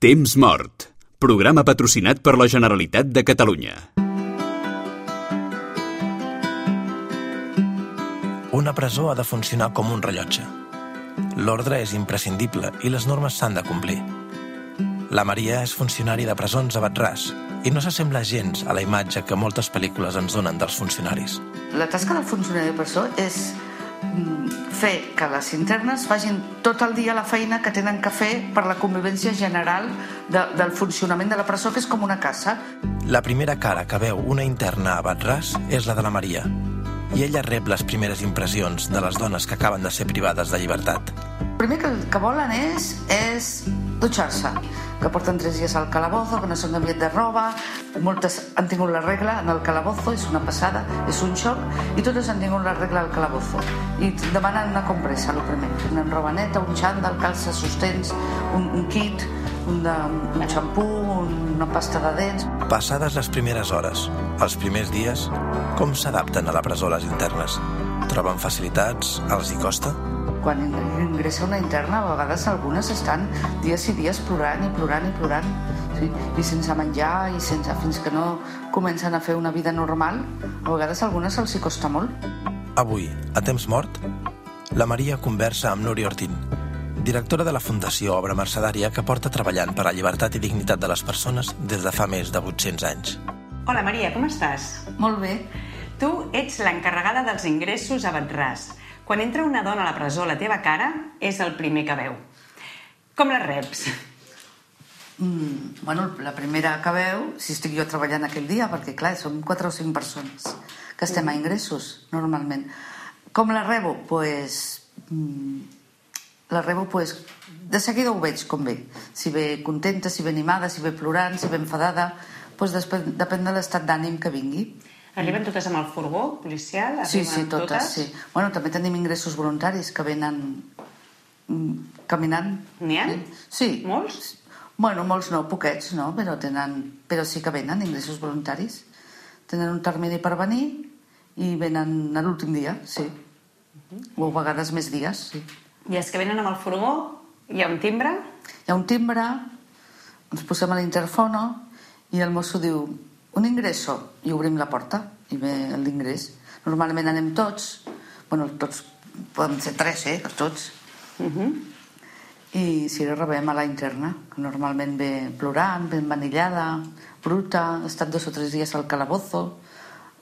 Temps mort. Programa patrocinat per la Generalitat de Catalunya. Una presó ha de funcionar com un rellotge. L'ordre és imprescindible i les normes s'han de complir. La Maria és funcionari de presons a Batràs i no s'assembla gens a la imatge que moltes pel·lícules ens donen dels funcionaris. La tasca del funcionari de presó és fer que les internes facin tot el dia la feina que tenen que fer per la convivència general de, del funcionament de la presó, que és com una casa. La primera cara que veu una interna a Batràs és la de la Maria, i ella rep les primeres impressions de les dones que acaben de ser privades de llibertat. El primer que, que volen és, és dutxar-se, que porten tres dies al calabozo, que no s'han canviat de roba, moltes han tingut la regla en el calabozo, és una passada, és un xoc, i totes han tingut la regla al calabozo. I demanen una compressa, el primer, una roba neta, un xandall, calces, sostens, un, un kit, un, de, un xampú, una pasta de dents... Passades les primeres hores, els primers dies, com s'adapten a la presó les internes? Troben facilitats? Els hi costa? Quan ingressa una interna, a vegades algunes estan dies i dies plorant i plorant i plorant, sí? i sense menjar, i sense, fins que no comencen a fer una vida normal, a vegades a algunes se'ls hi costa molt. Avui, a temps mort, la Maria conversa amb Núria Ortín, directora de la Fundació Obra Mercedària que porta treballant per la llibertat i dignitat de les persones des de fa més de 800 anys. Hola Maria, com estàs? Molt bé. Tu ets l'encarregada dels ingressos a Batràs. Quan entra una dona a la presó, la teva cara és el primer que veu. Com la reps? Mm, bueno, la primera que veu, si estic jo treballant aquell dia, perquè clar, som 4 o 5 persones que estem a ingressos, normalment. Com la rebo? Pues, mm, la rebo, pues, de seguida ho veig com ve. Si ve contenta, si ve animada, si ve plorant, si ve enfadada, pues després, depèn de l'estat d'ànim que vingui. Arriben totes amb el furgó policial? Sí, sí, totes, sí. Bueno, també tenim ingressos voluntaris que venen mm, caminant. N'hi ha? Sí. sí. Molts? Bueno, molts no, poquets, no? Però, tenen, però sí que venen ingressos voluntaris. Tenen un termini per venir i venen a l'últim dia, sí. O a vegades més dies, sí. I els que venen amb el furgó, hi ha un timbre? Hi ha un timbre, ens posem a l'interfono i el mosso diu un ingresso i obrim la porta i ve l'ingrés. Normalment anem tots, bueno, tots, podem ser tres, eh, tots. Uh -huh. I si la rebem a la interna, que normalment ve plorant, ben vanillada, bruta, ha estat dos o tres dies al calabozo,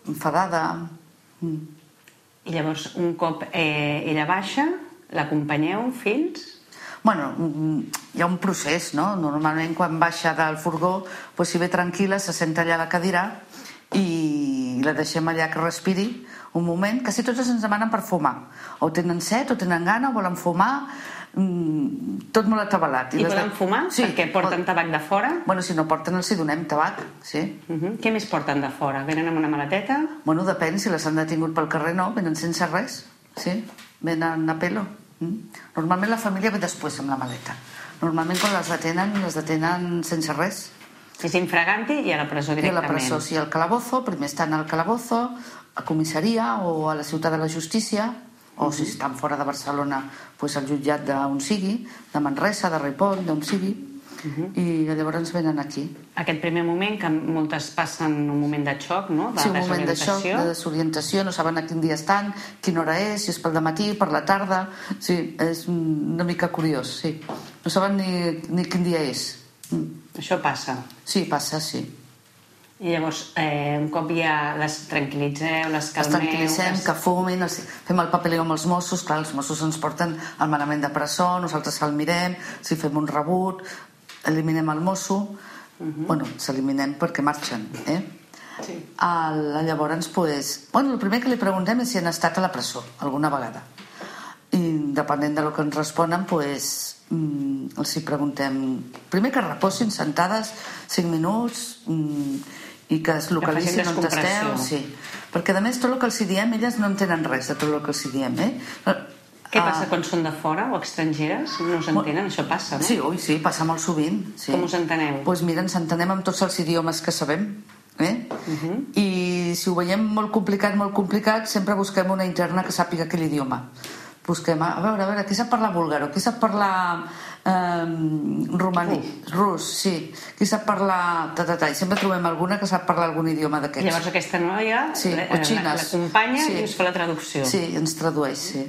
enfadada... Mm. I llavors, un cop eh, ella baixa, l'acompanyeu fins... Bueno, mm, hi ha un procés, no? Normalment quan baixa del furgó, doncs si ve tranquil·la, se senta allà a la cadira i la deixem allà que respiri un moment. Quasi totes ens demanen per fumar. O tenen set, o tenen gana, o volen fumar, mm, tot molt atabalat. I les poden de- fumar? Perquè porten tabac de fora? Bueno, si no porten els hi donem tabac, sí. Uh -huh. Què més porten de fora? Venen amb una maleteta? Bueno, depèn, si les han detingut pel carrer no, venen sense res, sí, venen a pelo. Mm. Normalment la família ve després amb la maleta. Normalment quan les detenen, les detenen sense res. És infraganti i a la presó I a la directament. presó, sí, al calabozo, primer estan al calabozo, a comissaria o a la ciutat de la justícia, o si estan fora de Barcelona, pues al jutjat d'on sigui, de Manresa, de Ripoll, d'on sigui, i llavors venen aquí. Aquest primer moment, que moltes passen un moment de xoc, no? De Sí, un moment de xoc, de desorientació, no saben a quin dia estan, quina hora és, si és pel matí, per la tarda... Sí, és una mica curiós, sí. No saben ni, ni quin dia és. Mm. Això passa. Sí, passa, sí. I llavors, eh, un cop ja les tranquil·litzeu, les Les calmeu... tranquil·litzem, les- que fumin, els, fem el papeleo amb els Mossos, clar, els Mossos ens porten al manament de presó, nosaltres el mirem, si fem un rebut, eliminem el mosso, bueno, s'eliminem perquè marxen, eh? Sí. El, llavors, pues, bueno, el primer que li preguntem és si han estat a la presó alguna vegada. I depenent de lo que ens responen, pues, mm, els hi preguntem primer que reposin sentades 5 minuts mm, i que es localitzin on esteu. Sí. Perquè, a més, tot el que els hi diem, elles no entenen res de tot el que els hi diem, eh? Què Ah, passa quan són de fora o estrangeres? No s'entenen? Això passa, no? Sí, ui, sí, passa molt sovint. Sí. Com us enteneu? Doncs pues mira, ens entenem amb tots els idiomes que sabem. Eh? Mhm. I si ho veiem molt complicat, molt complicat, sempre busquem una interna que sàpiga aquell idioma. Busquem, a veure, a veure, qui sap parlar búlgaro, qui sap parlar Um, romaní, rus, sí. Qui sap parlar... Ta, ta, ta. I sempre trobem alguna que sap parlar algun idioma d'aquests. Llavors aquesta noia Sí, la- o xines. l'acompanya Sí. i us fa la traducció. Sí, ens tradueix, sí.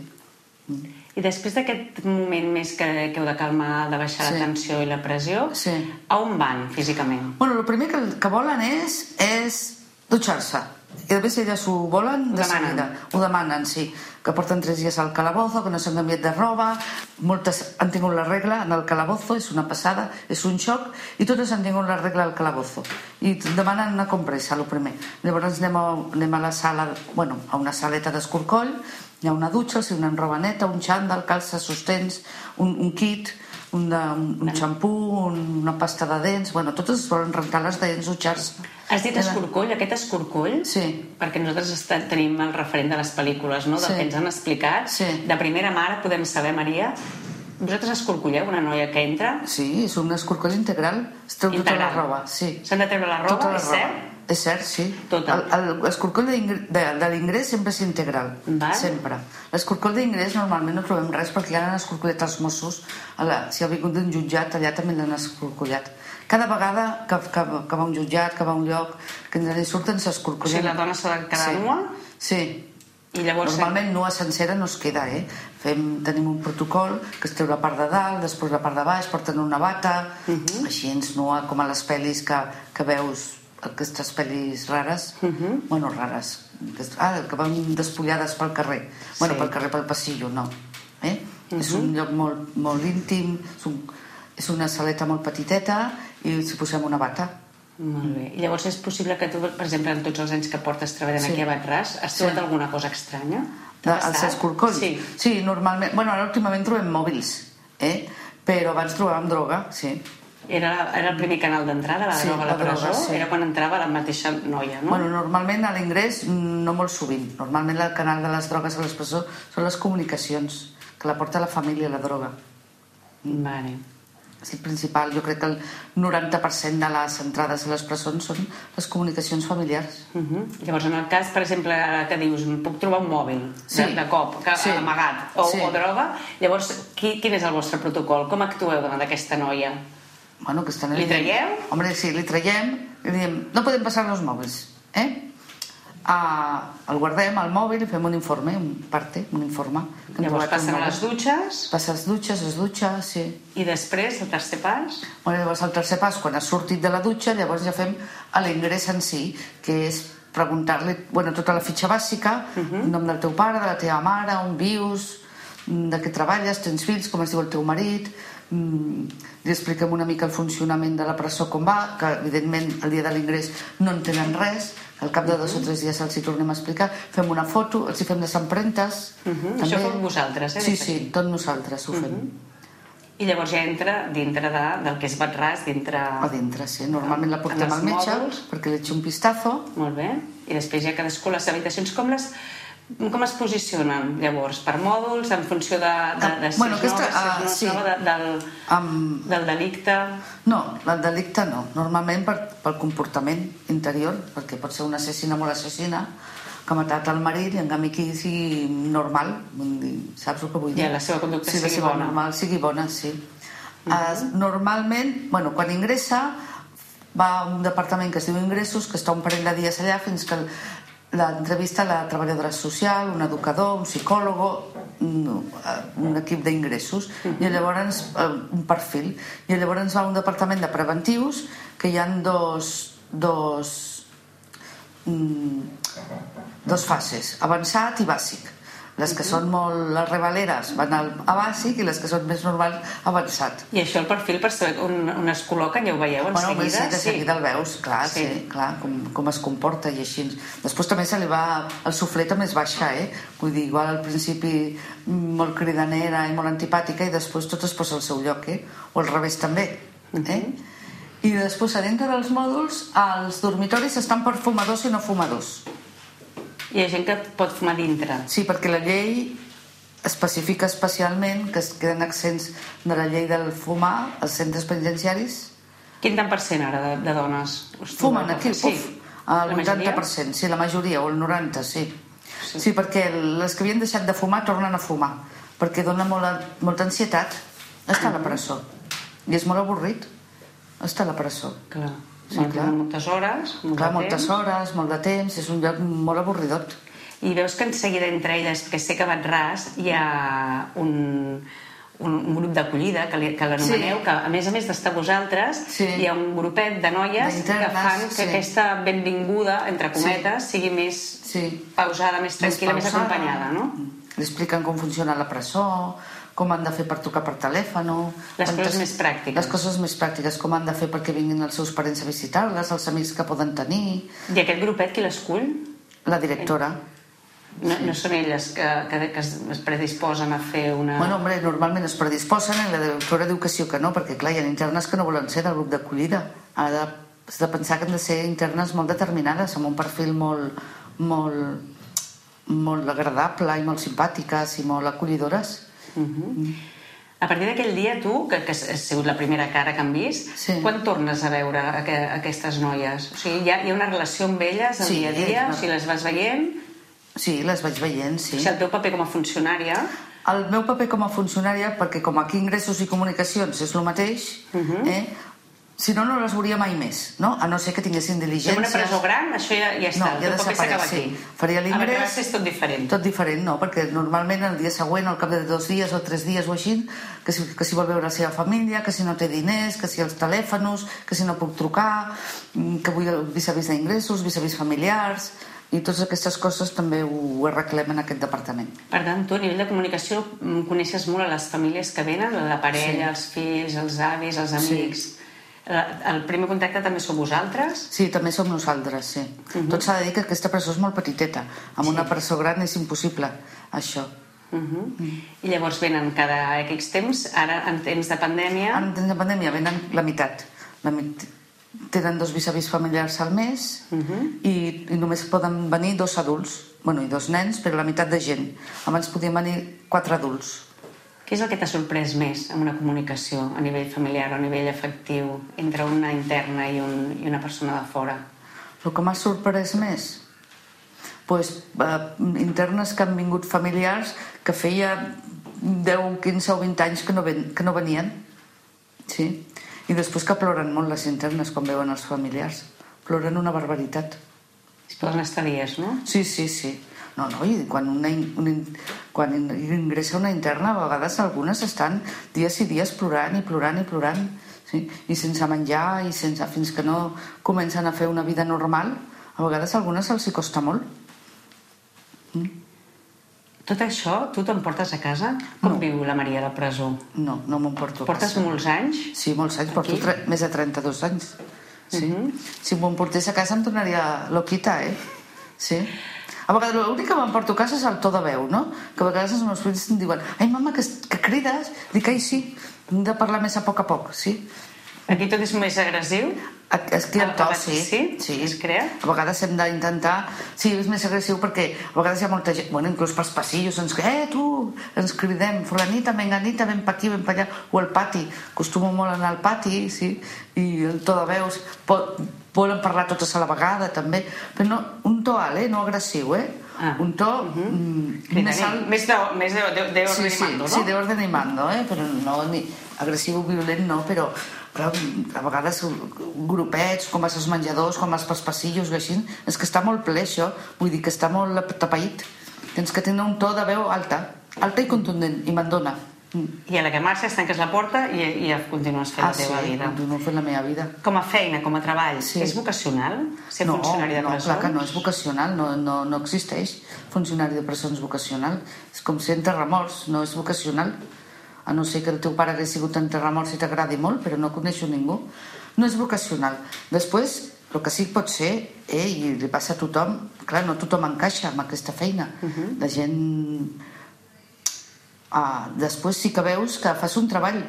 I després d'aquest moment més que, que heu de calmar, de baixar Sí. la tensió i la pressió, Sí. a on van físicament? Bueno, el primer que, que volen és, és dutxar-se. I després elles ho volen de Demanen. seguida. Ho demanen, sí. Que porten tres dies al calabozo, que no s'han canviat de roba. Moltes han tingut la regla en el calabozo, és una passada, és un xoc, i totes han tingut la regla al calabozo. I demanen una compressa, el primer. Llavors anem a, anem a la sala, bueno, a una saleta d'escorcoll, hi ha una dutxa, o sigui, una roba neta, un xandall, calces, sostens, un, un kit, un, de, un, un xampú, un, una pasta de dents... Bueno, totes es volen rentar les dents, dutxar-se. Has dit escorcoll, aquest escorcoll? Sí. Perquè nosaltres està, tenim el referent de les pel·lícules, no? Del Sí. que ens han explicat. Sí. De primera mà podem saber, Maria, vosaltres escorcolleu una noia que entra? Sí, és un escorcoll integral. Es treu tota la Integral. roba, sí. S'han de treure la roba, Tota la és roba. cert? És cert, sí. El, el escorcoll d'ingr- de, l'ingrés sempre és integral. Val. Sempre. L'escorcoll d'ingrés normalment no trobem res perquè ja l'han escorcollat els Mossos. A la, si ha vingut d'un jutjat, allà també l'han escorcollat. Cada vegada que, que, que va un jutjat, que va un lloc, que ens en surten, O s'escorcollen. sigui, la dona s'ha de quedar sí. nua Sí. i llavors... Normalment nua sencera no es queda, eh? Fem, tenim un protocol que es treu la part de dalt, després la part de baix, porten una bata, uh -huh. així ens nua, com a les pel·lis que, que veus, aquestes pel·lis rares, uh -huh. bueno, rares, ah, que van despullades pel carrer, bueno, Sí. pel carrer, pel passillo, no. Eh? Uh -huh. És un lloc molt, molt íntim, és, un, és una saleta molt petiteta i si posem una bata. Molt bé. I llavors és possible que tu, per exemple, en tots els anys que portes treballant Sí. aquí a Batràs, has Sí. trobat alguna cosa estranya? Els escorcolls? Sí. sí, normalment... Bueno, ara últimament trobem mòbils, eh? Però abans trobàvem droga, sí. Era, la- era el primer canal d'entrada, la Sí, droga a la, la droga, presó? sí. Era quan entrava la mateixa noia, no? Bueno, normalment a l'ingrés mm, no molt sovint. Normalment el canal de les drogues a l'expresó són les comunicacions, que la porta la família, la droga. Vale. És el principal. Jo crec que el 90% de les entrades a les presons són les comunicacions familiars. Uh -huh. Llavors, en el cas, per exemple, ara que dius, puc trobar un mòbil Sí. de, de cop, que, Sí. amagat, o, Sí. o droga, llavors, qui, quin és el vostre protocol? Com actueu davant d'aquesta noia? Bueno, que estan Li traieu? Hombre, sí, li traiem i diem, no podem passar los mòbils, eh? Ah, el guardem al mòbil i fem un informe, un parte, un informe. que Llavors passen a les dutxes Passa les dutxes, es dutxa, sí. i després, el tercer pas... Bueno, llavors el tercer pas, quan has sortit de la dutxa, llavors ja fem l'ingrés en si, que és preguntar-li bueno, tota la fitxa bàsica, uh -huh. el nom del teu pare, de la teva mare, on vius, de què treballes, tens fills, com es diu el teu marit, li expliquem una mica el funcionament de la presó com va, que evidentment el dia de l'ingrés no en tenen res, al cap de dos o tres dies els hi tornem a explicar, fem una foto, els hi fem les empremtes... Uh -huh. Això feu vosaltres, eh, Sí, sí, tot nosaltres ho fem. Uh -huh. I llavors ja entra dintre de, del que és Batràs, dintre... A dintre, sí. Normalment la portem al metge mòduls. perquè li echi un pistazo. Molt bé. I després ja cadascú les habitacions, com les... Com es posicionen, llavors? Per mòduls, en funció de, de, de si Bueno, es aquesta, nova, si ah, es sí. de, del, Amb... del delicte... No, el delicte no. Normalment per, pel comportament interior, perquè pot ser una assassina molt assassina que ha matat el marit i en canvi aquí sigui normal, vull dir, saps el que vull dir? Ja, la seva conducta sí, sigui seva bona. normal sigui bona, sí. Uh -huh. normalment, bueno, quan ingressa va a un departament que es diu Ingressos, que està un parell de dies allà fins que l'entrevista la treballadora social, un educador, un psicòlogo, un, un equip d'ingressos, i llavors eh, un perfil. I llavors va a un departament de preventius que hi han dos, dos, mm, dos fases, avançat i bàsic. Les que són molt les rebaleres van al, a bàsic i les que són més normals avançat. I això el perfil per saber on, on es col·loquen, ja ho veieu en Bueno, seguida? sí, de seguida el veus, clar, sí, Sí. sí clar, com, com es comporta i així. Després també se li va el suflet també es baixa, eh? Vull dir, igual al principi mm, molt cridanera i molt antipàtica i després tot es posa al seu lloc, eh? O al revés també, eh? I després, a dintre dels mòduls, els dormitoris estan per fumadors i no fumadors. Hi ha gent que pot fumar dintre. Sí, perquè la llei especifica especialment que es queden accents de la llei del fumar als centres penitenciaris Quin tant per cent ara de, de dones? Fumen aquí, sí. uf, el La majoria? 80%, sí, la majoria, o el 90%, sí. Sí. Sí, sí perquè les que havien deixat de fumar tornen a fumar, perquè dona molta, molta ansietat estar a la presó. I és molt avorrit estar a la presó. Clar. Sí, Sí, clar. Moltes hores, molt Clar, moltes temps. hores, molt de temps, és un lloc molt avorridot. I veus que en seguida entre elles, que sé que a Batràs hi ha un, un, un grup d'acollida, que, li- que l'anomeneu, Sí. que a més a més d'estar vosaltres, Sí. hi ha un grupet de noies que fan que sí. aquesta benvinguda, entre cometes, sigui més Sí. pausada, més tranquil·la, més, pausada. acompanyada, no? Li expliquen com funciona la presó, com han de fer per trucar per telèfon... Les quantes- coses més pràctiques. Les coses més pràctiques, com han de fer perquè vinguin els seus parents a visitar-les, els amics que poden tenir, I aquest grupet qui l'escull? la directora. No, no són elles que, que, que es predisposen a fer una... Bueno, hombre, normalment es predisposen i la directora diu que sí o que no, perquè clar, hi ha internes que no volen ser del grup d'acollida. Ha de, has de pensar que han de ser internes molt determinades, amb un perfil molt, molt, molt agradable i molt simpàtiques i molt acollidores. A partir d'aquell dia, tu, que, que has sigut la primera cara que han vist, Sí. quan tornes a veure aqu aquestes noies? O sigui, hi ha, hi ha una relació amb elles al Sí, dia a dia? no. O sigui, les vas veient? Sí, les vaig veient, O sí. sigui, el teu paper com a funcionària... El meu paper com a funcionària, perquè com aquí ingressos i comunicacions és el mateix, eh? Si no, no les veuria mai més, no? A no ser que tinguessin En diligències... una presó gran, això ja, ja està, No, ja desapareix, aquí. sí. Faria A l'ingrés... Batràs és tot diferent. Tot diferent, no, perquè normalment el dia següent, al cap de dos dies o tres dies o així, que si, que si vol veure la seva família, que si no té diners, que si els telèfons, que si no puc trucar, mm, que vull vis-a-vis d'ingressos, vis-a-vis familiars, i totes aquestes coses també ho arreglem en aquest departament. Per tant, tu a nivell de comunicació mm, coneixes molt a les famílies que venen, la parella, els fills, els avis, els amics... La- El primer contacte també sou vosaltres? Sí, també som nosaltres, sí. Tot s'ha de dir que aquesta presó és molt petiteta. Amb una presó gran és impossible, això. Uh -huh. I llavors venen cada X temps, ara en temps de pandèmia... En temps de pandèmia venen la meitat. La mit... Tenen dos vis-a-vis familiars al mes i, i només poden venir dos adults, bueno, i dos nens, però la meitat de gent. Abans podien venir quatre adults. Què és el que t'ha sorprès més en una comunicació a nivell familiar o a nivell afectiu entre una interna i, un, i una persona de fora? El que m'ha sorprès més? pues, eh, internes que han vingut familiars que feia 10, 15 o 20 anys que no, ven, que no venien. Sí. I després que ploren molt les internes quan veuen els familiars. Ploren una barbaritat. Es poden estar dies, no? Sí, sí, sí. No, no, i quan, una, in- un, in- quan in- ingressa una interna, a vegades algunes estan dies i dies plorant i plorant i plorant, sí? i sense menjar, i sense, fins que no comencen a fer una vida normal, a vegades a algunes els hi costa molt. Tot això tu t'emportes a casa? Com No. viu la Maria a la presó? No, no m'ho porto Portes casa. molts anys? Sí, molts anys, porto Aquí? tre més de 32 anys. Sí. Si m'ho emportés a casa em tornaria loquita, eh? Sí. A vegades l'únic que m'emporto a casa és el to de veu, no? Que a vegades els meus fills em diuen ai, mama, que, que crides? Dic, ai, sí, hem de parlar més a poc a poc, sí. Aquí tot és més agressiu? A- Es crea el to, a- sí. sí? Es crea? A vegades hem d'intentar... Sí, és més agressiu perquè a vegades hi ha molta gent... Bueno, inclús pels passillos ens... Eh, tu! Ens cridem, fulanita, menganita, ven pa aquí, ven pa allà. O al pati. Acostumo molt a anar al pati, sí. I el to de veus... Pot, volen parlar totes a la vegada, també. Però no, un to alt, eh? No agressiu, eh? Ah. Un to mm, Cridaner. més alt... Més de, més de, de, de Sí, orden sí, mando, no? sí, de orden i mando, eh? però no ni agressiu o violent no, però clar, a vegades grupets, com als menjadors, com als passillos, així, és que està molt ple això, vull dir que està molt tapaït. Tens que tenir un to de veu alta, alta i contundent, i mandona. I a la que marxes tanques la porta i, i continues fent Ah, la sí, teva vida. continuo fent la meva vida. Com a feina, com a treball, Sí. és vocacional ser no, funcionari de no, presons? clar que no és vocacional, no, no, no existeix funcionari de presons vocacional. És com ser enterramorts, no és vocacional. A no ser que el teu pare hagués sigut enterramorts i t'agradi molt, però no coneixo ningú. No és vocacional. Després, el que sí que pot ser, eh, i li passa a tothom, clar, no tothom encaixa amb aquesta feina. La gent... Ah, després sí que veus que fas un treball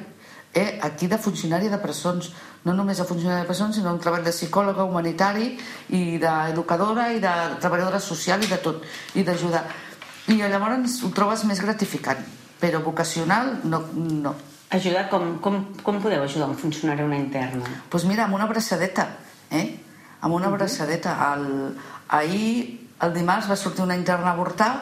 eh, aquí de funcionari de presons no només de funcionari de presons sinó un treball de psicòloga humanitari i d'educadora i de treballadora social i de tot i d'ajudar i llavors ho trobes més gratificant però vocacional no, no. Ajudar, com, com, com podeu ajudar un funcionari una interna? pues mira, amb una abraçadeta eh? amb una abraçadeta el, ahir el dimarts va sortir una interna a avortar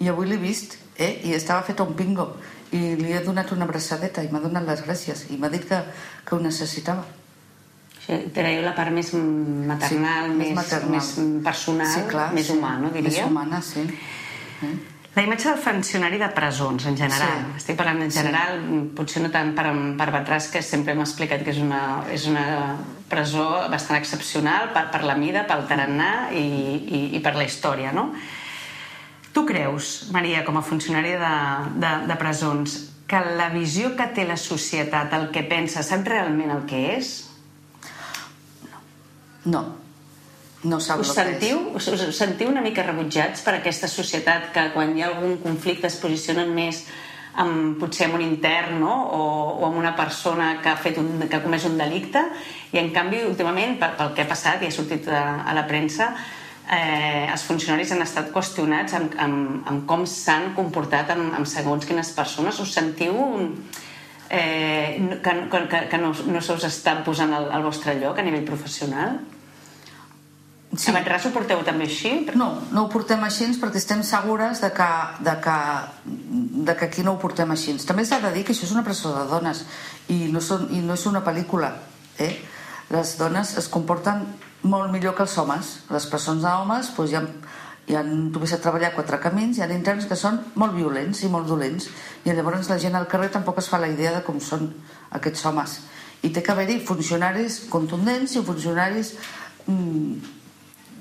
i avui l'he vist eh? i estava fet un pingo i li he donat una abraçadeta i m'ha donat les gràcies i m'ha dit que, que ho necessitava. Sí, Traieu la part més maternal, Sí, més més, maternal. més personal, sí, clar, més sí. humà, no diria? Més humana, sí. Eh? La imatge del funcionari de presons, en general. Sí. Estic parlant en general, potser no tant per, per Batràs, que sempre m'ha explicat que és una, és una presó bastant excepcional per, per la mida, pel tarannà i, i, i per la història, no? Tu creus, Maria, com a funcionària de, de, de presons, que la visió que té la societat, el que pensa, sap realment el que és? No, no sap Us sentiu, us, us sentiu una mica rebutjats per aquesta societat que quan hi ha algun conflicte es posicionen més amb, potser amb un intern no? o, o amb una persona que ha, fet un, que ha comès un delicte i en canvi últimament pel, pel que ha passat i ha sortit a, a la premsa eh, els funcionaris han estat qüestionats amb, amb, amb com s'han comportat amb, amb segons quines persones us sentiu eh, que, que, que no, no se us està posant al, al vostre lloc a nivell professional? Sí. A Batràs ho porteu també així? No, no ho portem així perquè estem segures de que, de que, de que aquí no ho portem així. També s'ha de dir que això és una presó de dones i no, són, i no és una pel·lícula. Eh? Les dones es comporten molt millor que els homes. Les presons d'homes doncs, hi ha, hi ha, tu ves a treballar quatre camins, hi ha interns que són molt violents i molt dolents i llavors la gent al carrer tampoc es fa la idea de com són aquests homes. I té que haver-hi funcionaris contundents i funcionaris mm,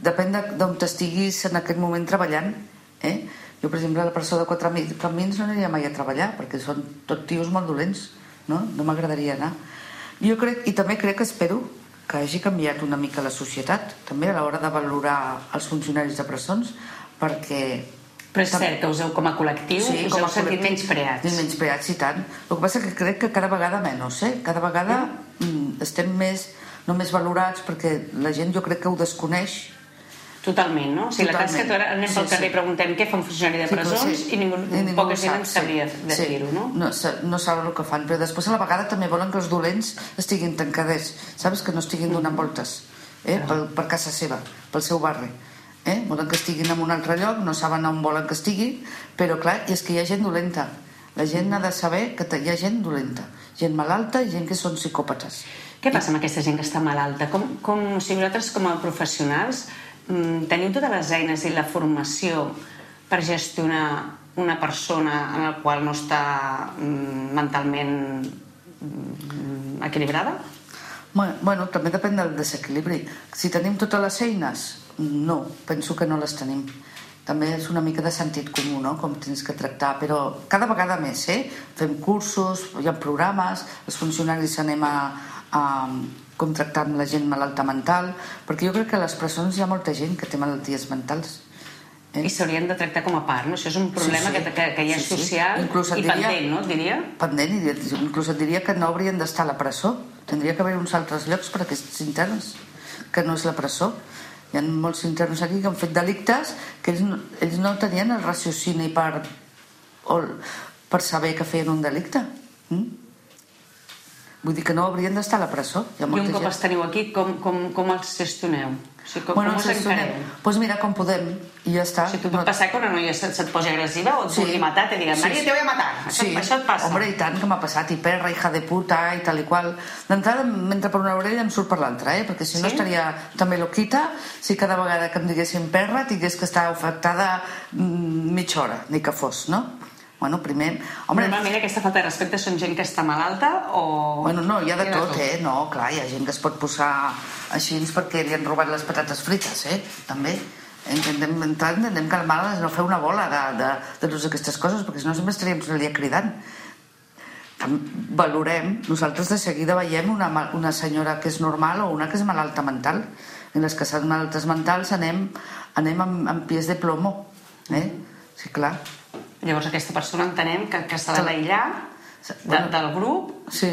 depèn de- d'on estiguis en aquest moment treballant eh? jo per exemple la persona de quatre mi- camins no aniria mai a treballar perquè són tot tios molt dolents no, no m'agradaria anar jo crec, i també crec que espero que hagi canviat una mica la societat també a l'hora de valorar els funcionaris de presons perquè Però és cert que us heu com a col·lectiu us heu sentit col·lectiu, menyspreats. menyspreats i tant el que passa que crec que cada vegada menys eh? cada vegada mm, estem més no més valorats perquè la gent jo crec que ho desconeix Totalment, no? O sigui, la tasca Totalment. que ara anem pel Sí, carrer sí. i preguntem què fa un funcionari de Sí, presons sí. i ningú, I ningú poca gent sap, en sabria sí. dir-ho, no? No, no saben el que fan, però després a la vegada també volen que els dolents estiguin tancadets, saps? Que no estiguin donant voltes eh? per, per casa seva, pel seu barri. Eh? Volen que estiguin en un altre lloc, no saben on volen que estiguin, però clar, és que hi ha gent dolenta. La gent ha de saber que hi ha gent dolenta, gent malalta i gent que són psicòpates. Què passa amb aquesta gent que està malalta? Com, com, o sigui, vosaltres com a professionals mm, teniu totes les eines i la formació per gestionar una persona en la qual no està mm, mentalment mm, equilibrada? Bueno, també depèn del desequilibri. Si tenim totes les eines, no, penso que no les tenim. També és una mica de sentit comú, no?, com tens que tractar, però cada vegada més, eh? Fem cursos, hi ha programes, els funcionaris anem a, a contractar amb la gent malalta mental, perquè jo crec que a les presons hi ha molta gent que té malalties mentals. I s'haurien de tractar com a part, no? Això és un problema Sí, sí. Que, que, hi ha Sí, sí. social Inclús i diria- pendent, no? Et diria? pendent i inclús et diria que no haurien d'estar a la presó tindria que haver uns altres llocs per a aquests interns que no és la presó hi ha molts interns aquí que han fet delictes que ells no, ells no tenien el raciocini per, o, per saber que feien un delicte mm? Vull dir que no haurien d'estar a la presó hi ha I un cop gent els teniu aquí, com, com, com els gestioneu? O sigui, com, bueno, com ens us gestionem. encareu? pues mira com podem i ja està O sigui, tu pot passar que una noia se't, se't posi agressiva o et Sí. vulgui matar, te digui, Maria, te voy a matar. Això, això et passa. Hombre, i tant que m'ha passat, i perra, hija de puta, i tal i qual. D'entrada m'entra per una orella i em surt per l'altra, eh? perquè si no Sí? estaria també loquita si cada vegada que em diguessin perra tingués que estar afectada mm, mitja hora, ni que fos, no? Bueno, primer... Home, Normalment aquesta falta de respecte són gent que està malalta o... Bueno, no, hi ha de tot, eh? No, clar, hi ha gent que es pot posar així perquè li han robat les patates frites, eh? També. Intentem, intentem calmar no fer una bola de, de, de totes aquestes coses, perquè si no sempre estaríem tot el dia cridant. Valorem, nosaltres de seguida veiem una, una senyora que és normal o una que és malalta mental. En les que són malaltes mentals anem, anem amb, amb pies de plomo, eh? Sí, clar. Llavors aquesta persona entenem que, que se l'ha Se la- d'aïllar de, Bueno. del grup Sí,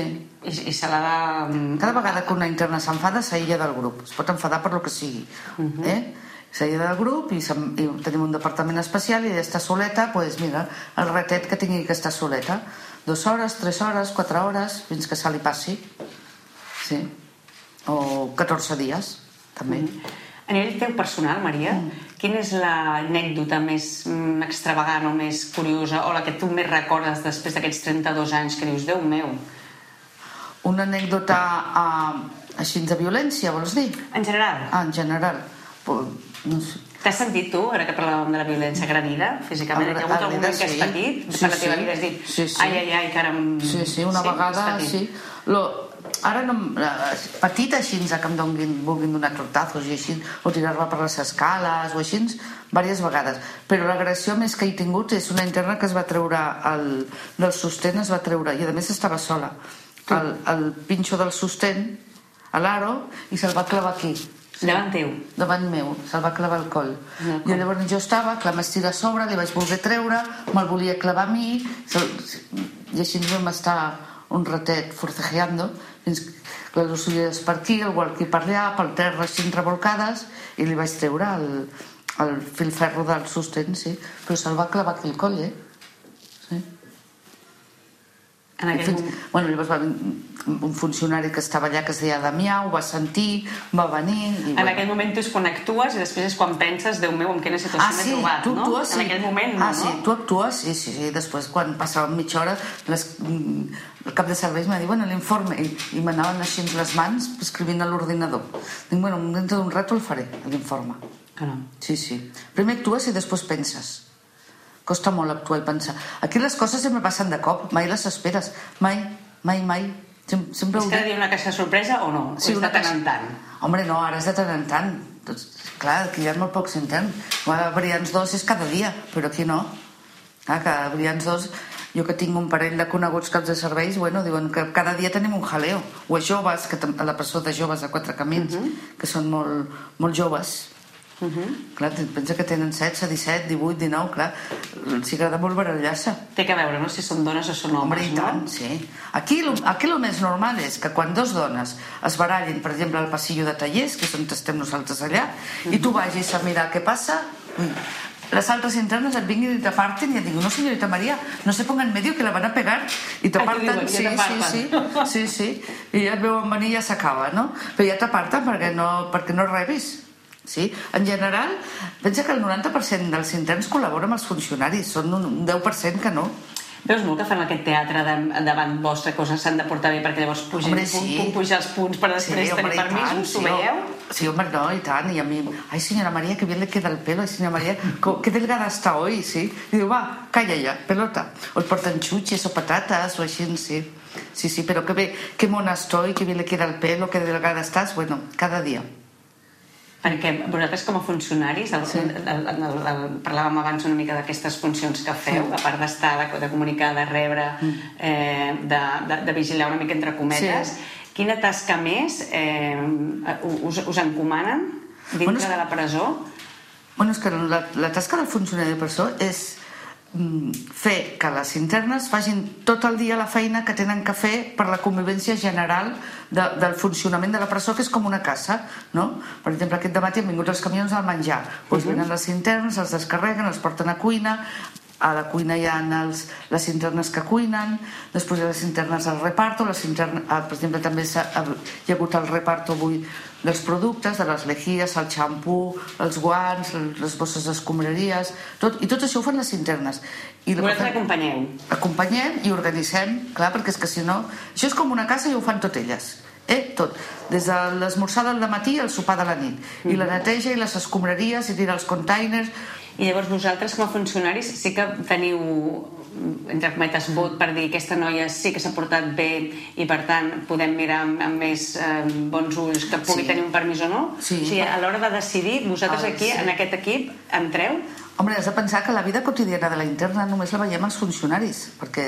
i, i se l'ha de... Cada vegada que una interna s'enfada, s'aïlla del grup. Es pot enfadar per lo que sigui. eh? S'aïlla del grup i, i tenim un departament especial i està soleta, doncs mira, el ratet que tingui que estar soleta. Dues hores, tres hores, quatre hores, fins que se li passi. Sí. O 14 dies, també. A nivell teu personal, Maria, mm. quina és l'anècdota més mm, extravagant o més curiosa o la que tu més recordes després d'aquests 32 anys que dius, Déu meu? Una anècdota uh, així de violència, vols dir? En general. Ah, en general. No sé. T'has sentit tu, ara que parlàvem de la violència granida, físicament? Hi ha hagut algun moment que has patit sí, per la teva sí. vida? Has dit, sí, sí. ai, ai, ai, que ara... Em... Sí, sí, una sí, vegada, sí. Lo, ara no, eh, petit així que em donguin, vulguin donar tortazos i així, o tirar-la per les escales o així, diverses vegades. Però l'agressió més que he tingut és una interna que es va treure el, del sostén, es va treure, i a més estava sola, el, el pinxo del sostén a l'aro i se'l va clavar aquí davant teu? Davant meu, se'l va clavar al coll. I llavors jo estava, clar, m'estira a sobre, li vaig voler treure, me'l volia clavar a mi, i així vam estar un ratet forcejeando, les ulleres per aquí, el guarqui per allà, pel terra així revolcades, i li vaig treure el, el filferro del sostén, sí. Però se'l va clavar aquí al coll, eh? Sí. En aquell Fins, moment... Bueno, llavors va un funcionari que estava allà que es deia Damià, ho va sentir, va venir... I, en bueno. aquell moment tu és quan actues i després és quan penses, Déu meu, en quina situació ah, m'he sí, trobat, tu no? Actues, sí. En aquell moment no, ah, sí, tu actues, sí, sí, sí. Després, quan passava mitja hora, les, mm, el cap de serveis m'ha dit, bueno, l'informe, i, i m'anaven així amb les mans escrivint a l'ordinador. Dic, bueno, dintre d'un rato el faré, l'informe. Caram. Sí, sí. Primer actues i després penses. Costa molt actuar i pensar. Aquí les coses sempre passen de cop, mai les esperes. Mai, mai, mai. Sem sempre és cada dia una caixa sorpresa o no? Sí, o una de tant en tant? Home, no, ara és de tant en tant. Doncs, clar, aquí hi ha molt pocs interns. A Brians 2 és cada dia, però aquí no. Ah, que a Brians 2 jo que tinc un parell de coneguts caps de serveis, bueno, diuen que cada dia tenim un jaleo. O a joves, que a la presó de joves a Quatre Camins, uh Mhm. -huh. que són molt, molt joves, Uh -huh. Clar, pensa que tenen 16, 17, 18, 19, clar, els agrada molt barallar-se. Té que veure, no?, si són dones o són homes, Home, i tant, no? sí. Aquí, aquí el més normal és que quan dos dones es barallin, per exemple, al passillo de tallers, que és on estem nosaltres allà, uh -huh. i tu vagis a mirar què passa, ui, les altres internes et vinguin i t'aparten i et diuen, no señorita María, no se ponga en medio que la van a pegar i t'aparten, sí, sí, sí, sí, sí, i ja et veuen venir i ja s'acaba, no? Però ja t'aparten perquè no, perquè no rebis. Sí? En general, pensa que el 90% dels interns col·laboren amb els funcionaris, són un 10% que no. Veus molt que fan aquest teatre de, davant que us s'han de portar bé perquè llavors pugen, punt, sí. punt, pujar els punts per després Sí, tenir i tant, permisos, ho veieu? Sí, hombre, no, y tan. Y a mí, ay, señora María, qué bien le queda el pelo. Ay, señora María, co- qué delgada está hoy, sí. Y digo, va, calla ya, pelota. O el portan chuches o patatas o así, sí. Sí, sí, pero qué, be- qué mona estoy, qué bien le queda el pelo, qué delgada estás. Bueno, cada día. Perquè vosaltres com a funcionaris, el, Sí. el, el, el, el, parlàvem abans una mica d'aquestes funcions que feu, a part d'estar, de, de comunicar, de rebre, eh, de, de, de vigilar una mica entre cometes, Sí. quina tasca més eh, us, us encomanen dintre Bueno, és- de la presó? Bueno, és que la, la tasca del funcionari de presó és mm, fer que les internes facin tot el dia la feina que tenen que fer per la convivència general de, del funcionament de la presó, que és com una casa, no? Per exemple, aquest dematí han vingut els camions del menjar. Doncs venen les internes, els descarreguen, els porten a cuina, a la cuina hi ha els, les internes que cuinen, després hi ha les internes al reparto, les internes, ah, per exemple, també s'ha- hi ha hagut el reparto avui dels productes, de les legies, el xampú, els guants, les bosses d'escombraries, tot, i tot això ho fan les internes. I Vosaltres acompanyeu. acompanyem i organitzem, clar, perquè és que si no... Això és com una casa i ho fan tot elles. Eh? Tot. Des de l'esmorzar del matí al sopar de la nit. I la neteja i les escombraries i tirar els containers. I llavors vosaltres com a funcionaris sí que teniu entre cometes vot per dir aquesta noia sí que s'ha portat bé i per tant podem mirar amb, amb més eh, bons ulls que pugui Sí. tenir un permís o no Sí. o sigui, a l'hora de decidir vosaltres Ah, aquí sí. en aquest equip entreu Hombre, has de pensar que la vida quotidiana de la interna només la veiem els funcionaris, perquè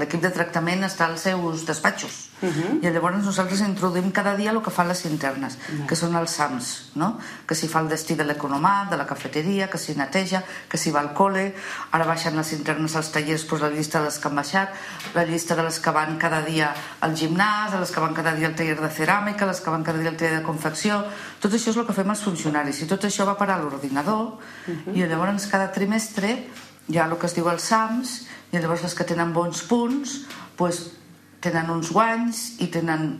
l'equip de tractament està als seus despatxos. I llavors nosaltres introduïm cada dia el que fan les internes, que són els SAMs, no? que si fa el destí de l'economat, de la cafeteria, que si neteja, que si va al col·le, ara baixen les internes als tallers doncs, la llista de les que han baixat, la llista de les que van cada dia al gimnàs, de les que van cada dia al taller de ceràmica, les que van cada dia al taller de confecció, tot això és el que fem els funcionaris i tot això va parar a l'ordinador i llavors cada trimestre hi ha el que es diu els SAMs i llavors les que tenen bons punts doncs, tenen uns guanys i tenen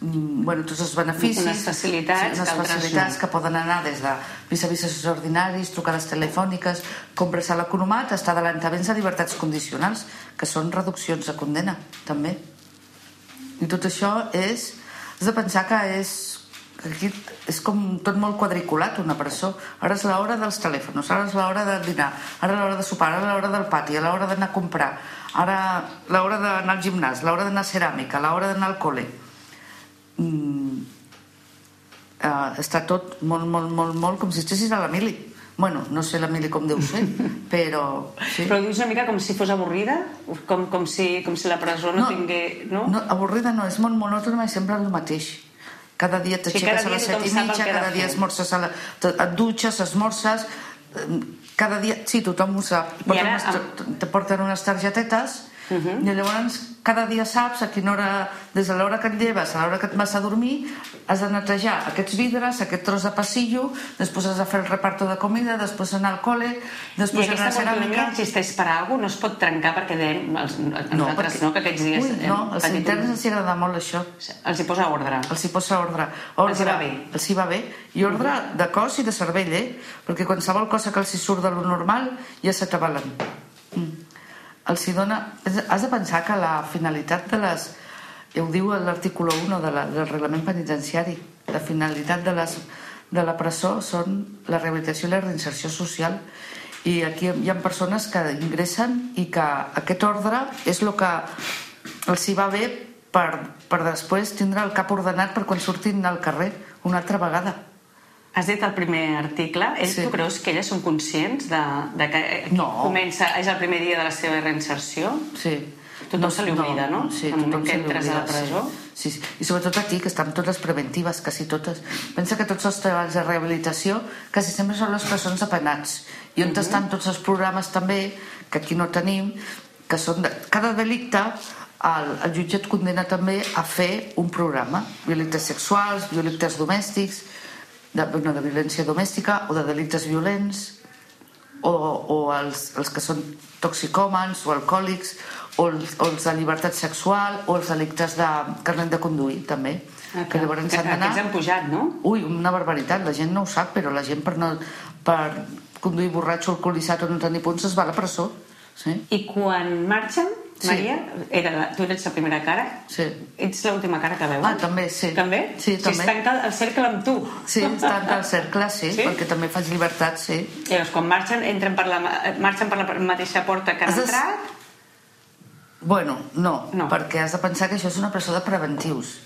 bueno, tots els beneficis. Unes facilitats altres facilitats que poden anar des de vis-a-vis ordinaris, trucades telefòniques compres a l'economat, està adelantaments de llibertats condicionals que són reduccions de condena també. I tot això és has de pensar que és aquí és com tot molt quadriculat una presó ara és l'hora dels telèfons ara és l'hora de dinar ara l'hora de sopar, ara l'hora del pati a l'hora d'anar a comprar ara l'hora d'anar al gimnàs l'hora d'anar a ceràmica, l'hora d'anar al col·le mm, uh, està tot molt, molt, molt, molt com si estessis a la mili bueno, no sé la mili com deu ser però sí. Però dius una mica com si fos avorrida? Com, com, si, com si la presó no, tingués... No? no, avorrida no, és molt monòtona i sempre el mateix cada dia Sí, t'aixeques cada a les dia set i mitja, cada dia esmorces a la, et dutxes, esmorces eh, cada dia, sí, tothom ho sap. Porten ara, unes, te porten unes targetetes i llavors cada dia saps a quina hora des de l'hora que et lleves a l'hora que et vas a dormir has de netejar aquests vidres, aquest tros de passillo després has de fer el reparto de comida després anar al col·le I després anar a aquesta autonomia ceràmica existeix per alguna cosa? No es pot trencar perquè dèiem els, nosaltres, no, que aquests dies... Ui, no, patit interns un- els agrada molt això Els hi posa ordre. els hi posa ordre. ordre Els hi va bé. Els hi va bé. I ordre de cos i de cervell, eh? Perquè qualsevol cosa que els hi surt de lo normal ja s'atabalen. Mm. Els hi dona... Has de pensar que la finalitat de les... Ho diu l'article 1 de la, del reglament penitenciari. La finalitat de, les, de la presó són la rehabilitació i la reinserció social. I aquí hi ha persones que ingressen i que aquest ordre és el que els hi va bé per, per després tindre el cap ordenat per quan surtin al carrer una altra vegada. Has dit el primer article. Ells, Sí. Tu creus que elles són conscients de, de que No. comença, és el primer dia de la seva reinserció? Sí. Tothom se li oblida, no? Sí, En el moment tothom que entres a la presó. Sí. sí, sí. I sobretot aquí, que estan totes preventives, quasi totes. Pensa que tots els treballs de rehabilitació quasi sempre són les presons de penats. I on estan tots els programes també, que aquí no tenim, que són de... Cada delicte el, el jutge et condena també a fer un programa. Delictes sexuals, delictes domèstics, de, bueno, de violència domèstica o de delictes violents, o, o els, els que són toxicòmans o alcohòlics o els, o els de llibertat sexual o els delictes de carnet de conduir també. Ah, que llavors s'han d'anar aquests han pujat, no? ui, una barbaritat, la gent no ho sap però la gent per, no, per conduir borratxo alcoholitzat o no tenir punts es va a la presó sí, I quan marxen, Sí. Maria, era la, tu eres la primera cara, sí. ets l'última cara que veuen? Ah, també, sí. També? Sí, Si també. es tanca el cercle amb tu. sí està en el cercle, sí, Sí? perquè també faig llibertat, sí I llavors, quan marxen, entren per la, ma- marxen per la mateixa porta que han Has de- entrat? Bueno, no, No. perquè has de pensar que això és una presó de preventius.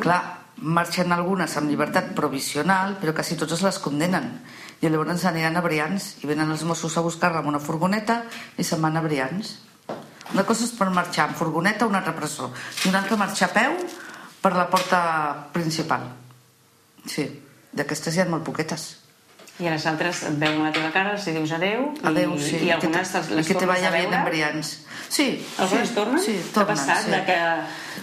Clar, marxen algunes amb llibertat provisional, però quasi totes les condenen. I llavors aniran a Brians i venen els Mossos a buscar-la amb una furgoneta i se'n van a Brians. Una cosa és per marxar en furgoneta a una altra presó i una altra marxar a peu per la porta principal. Sí, d'aquestes hi ha molt poquetes. I a les altres et veuen la teva cara, els dius adeu, Adeu, i, sí. i algunes te, les que te vaya bien en Brians. Sí, Algunes sí, tornen? Sí, T'ha tornen, passat sí. de que...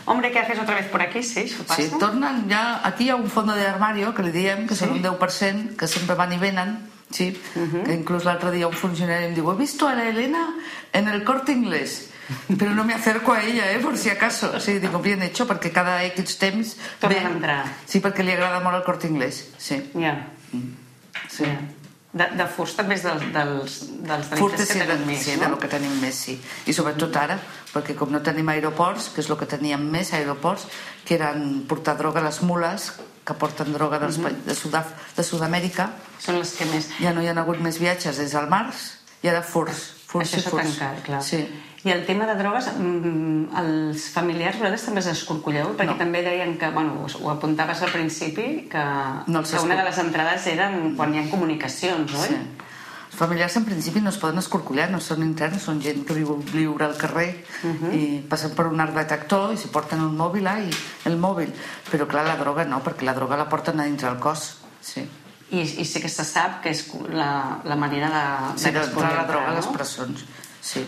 Hombre, ¿qué haces otra vez por aquí? Sí, això passa. Sí, tornen ja... Aquí hi ha un fondo de armario, que li diem, que Sí. són un 10%, que sempre van i venen, sí, que inclús l'altre dia un funcionari em diu he visto a la Elena en el corte inglés pero no me acerco a ella, eh, por si acaso. Sí, digo, bien hecho, perquè cada X temps... Tornen ve- a entrar. Sí, perquè li agrada molt el corte inglés, sí. Ja. sí. ja. De, de furs també és dels, dels, dels Furt delictes sí, que tenen més, sí, no? de lo que tenim més, sí. I sobretot ara, perquè com no tenim aeroports, que és el que teníem més, aeroports, que eren portar droga a les mules, que porten droga dels, pa- de, Sudaf de Sud-amèrica, Són les que més... ja no hi ha hagut més viatges des del març, i ara furs, furs Això s'ha tancat, clar. Sí. I el tema de drogues, mm, els familiars, vosaltres també s'escorcolleu? Perquè No. també deien que, bueno, ho- apuntaves al principi, que, No que una de les entrades eren quan hi ha comunicacions, oi? Sí. Els familiars en principi no es poden escorcollar, no són interns, són gent que viu viure al carrer i passen per un arc detector i s'hi porten un mòbil ah, i el mòbil. Però clar, la droga no, perquè la droga la porten a dintre el cos. Sí. I, I sí que se sap que és la, la manera de, Sí, de la droga a entrar, les no? presons. Sí.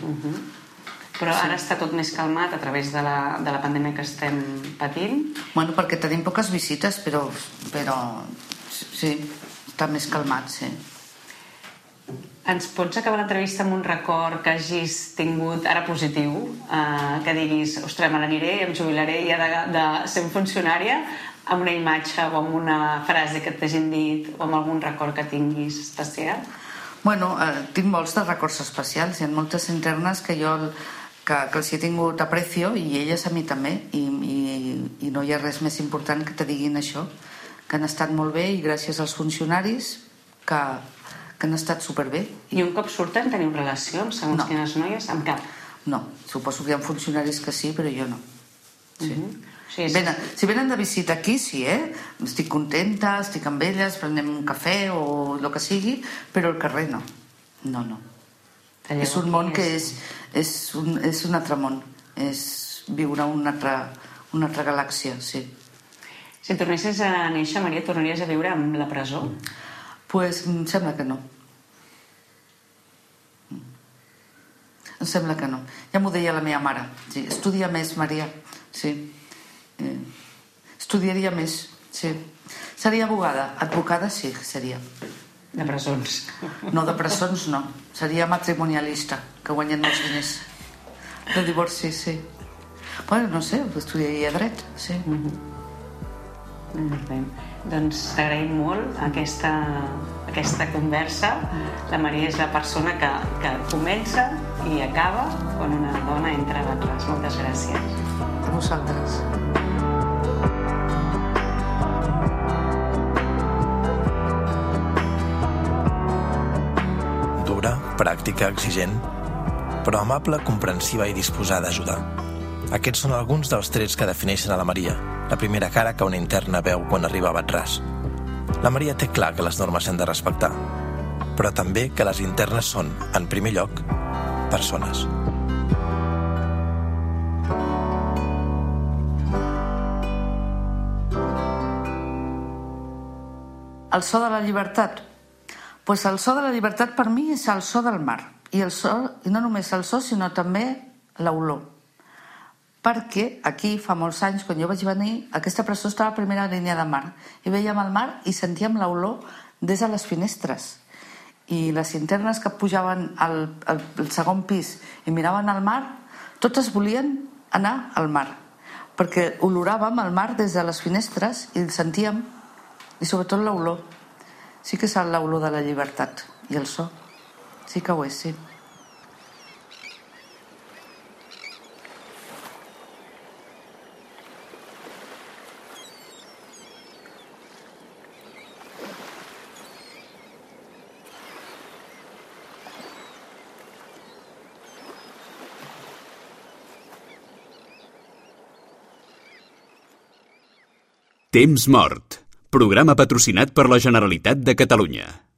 Però ara està tot més calmat a través de la, de la pandèmia que estem patint. Bueno, perquè tenim poques visites, però, però sí, està més calmat, sí. Ens pots acabar l'entrevista amb un record que hagis tingut ara positiu, eh, que diguis, ostres, me n'aniré, em jubilaré ja de, de ser funcionària, amb una imatge o amb una frase que t'hagin dit o amb algun record que tinguis especial? Bueno, eh, tinc molts de records especials. Hi ha moltes internes que jo que, que els he tingut aprecio i elles a mi també i, i, i no hi ha res més important que te diguin això que han estat molt bé i gràcies als funcionaris que, que han estat superbé. I un cop surten teniu relació amb segons No. quines noies? Amb cap? No, suposo que hi ha funcionaris que sí, però jo no. Sí. Mhm. O sigui, és- Venen, si venen de visita aquí, sí, eh? Estic contenta, estic amb elles, prenem un cafè o el que sigui, però al carrer no. No, no. Talleu és un món que és, és, un, és un altre món. És viure una altra, una altra galàxia, sí. Si tornessis a néixer, Maria, tornaries a viure amb la presó? Pues em sembla que no. Em sembla que no. Ja m'ho deia la meva mare. Sí, estudia més, Maria. Sí. Eh, estudiaria més, sí. Seria abogada. Advocada sí, seria. De presons. No, de presons no. Seria matrimonialista, que guanyen molts diners. De divorci, sí. Bueno, no sé, estudiaria dret, sí. Molt bé. Doncs t'agraïm molt aquesta, aquesta conversa. La Maria és la persona que, que comença i acaba quan una dona entra a Batlàs. Moltes gràcies. A vosaltres. Dura, pràctica, exigent, però amable, comprensiva i disposada a ajudar. Aquests són alguns dels trets que defineixen a la Maria, la primera cara que una interna veu quan arriba a Batràs. La Maria té clar que les normes s'han de respectar, però també que les internes són, en primer lloc, persones. El so de la llibertat. pues el so de la llibertat per mi és el so del mar. I, el so, i no només el so, sinó també l'olor. Perquè aquí, fa molts anys, quan jo vaig venir, aquesta presó estava a la primera línia de mar. I veiem el mar i sentíem l'olor des de les finestres. I les internes que pujaven al, al, al segon pis i miraven al mar, totes volien anar al mar. Perquè oloràvem el mar des de les finestres i el sentíem i sobretot l'olor. Sí que és l'olor de la llibertat i el so. Sí que ho és, sí. Temps mort. Programa patrocinat per la Generalitat de Catalunya.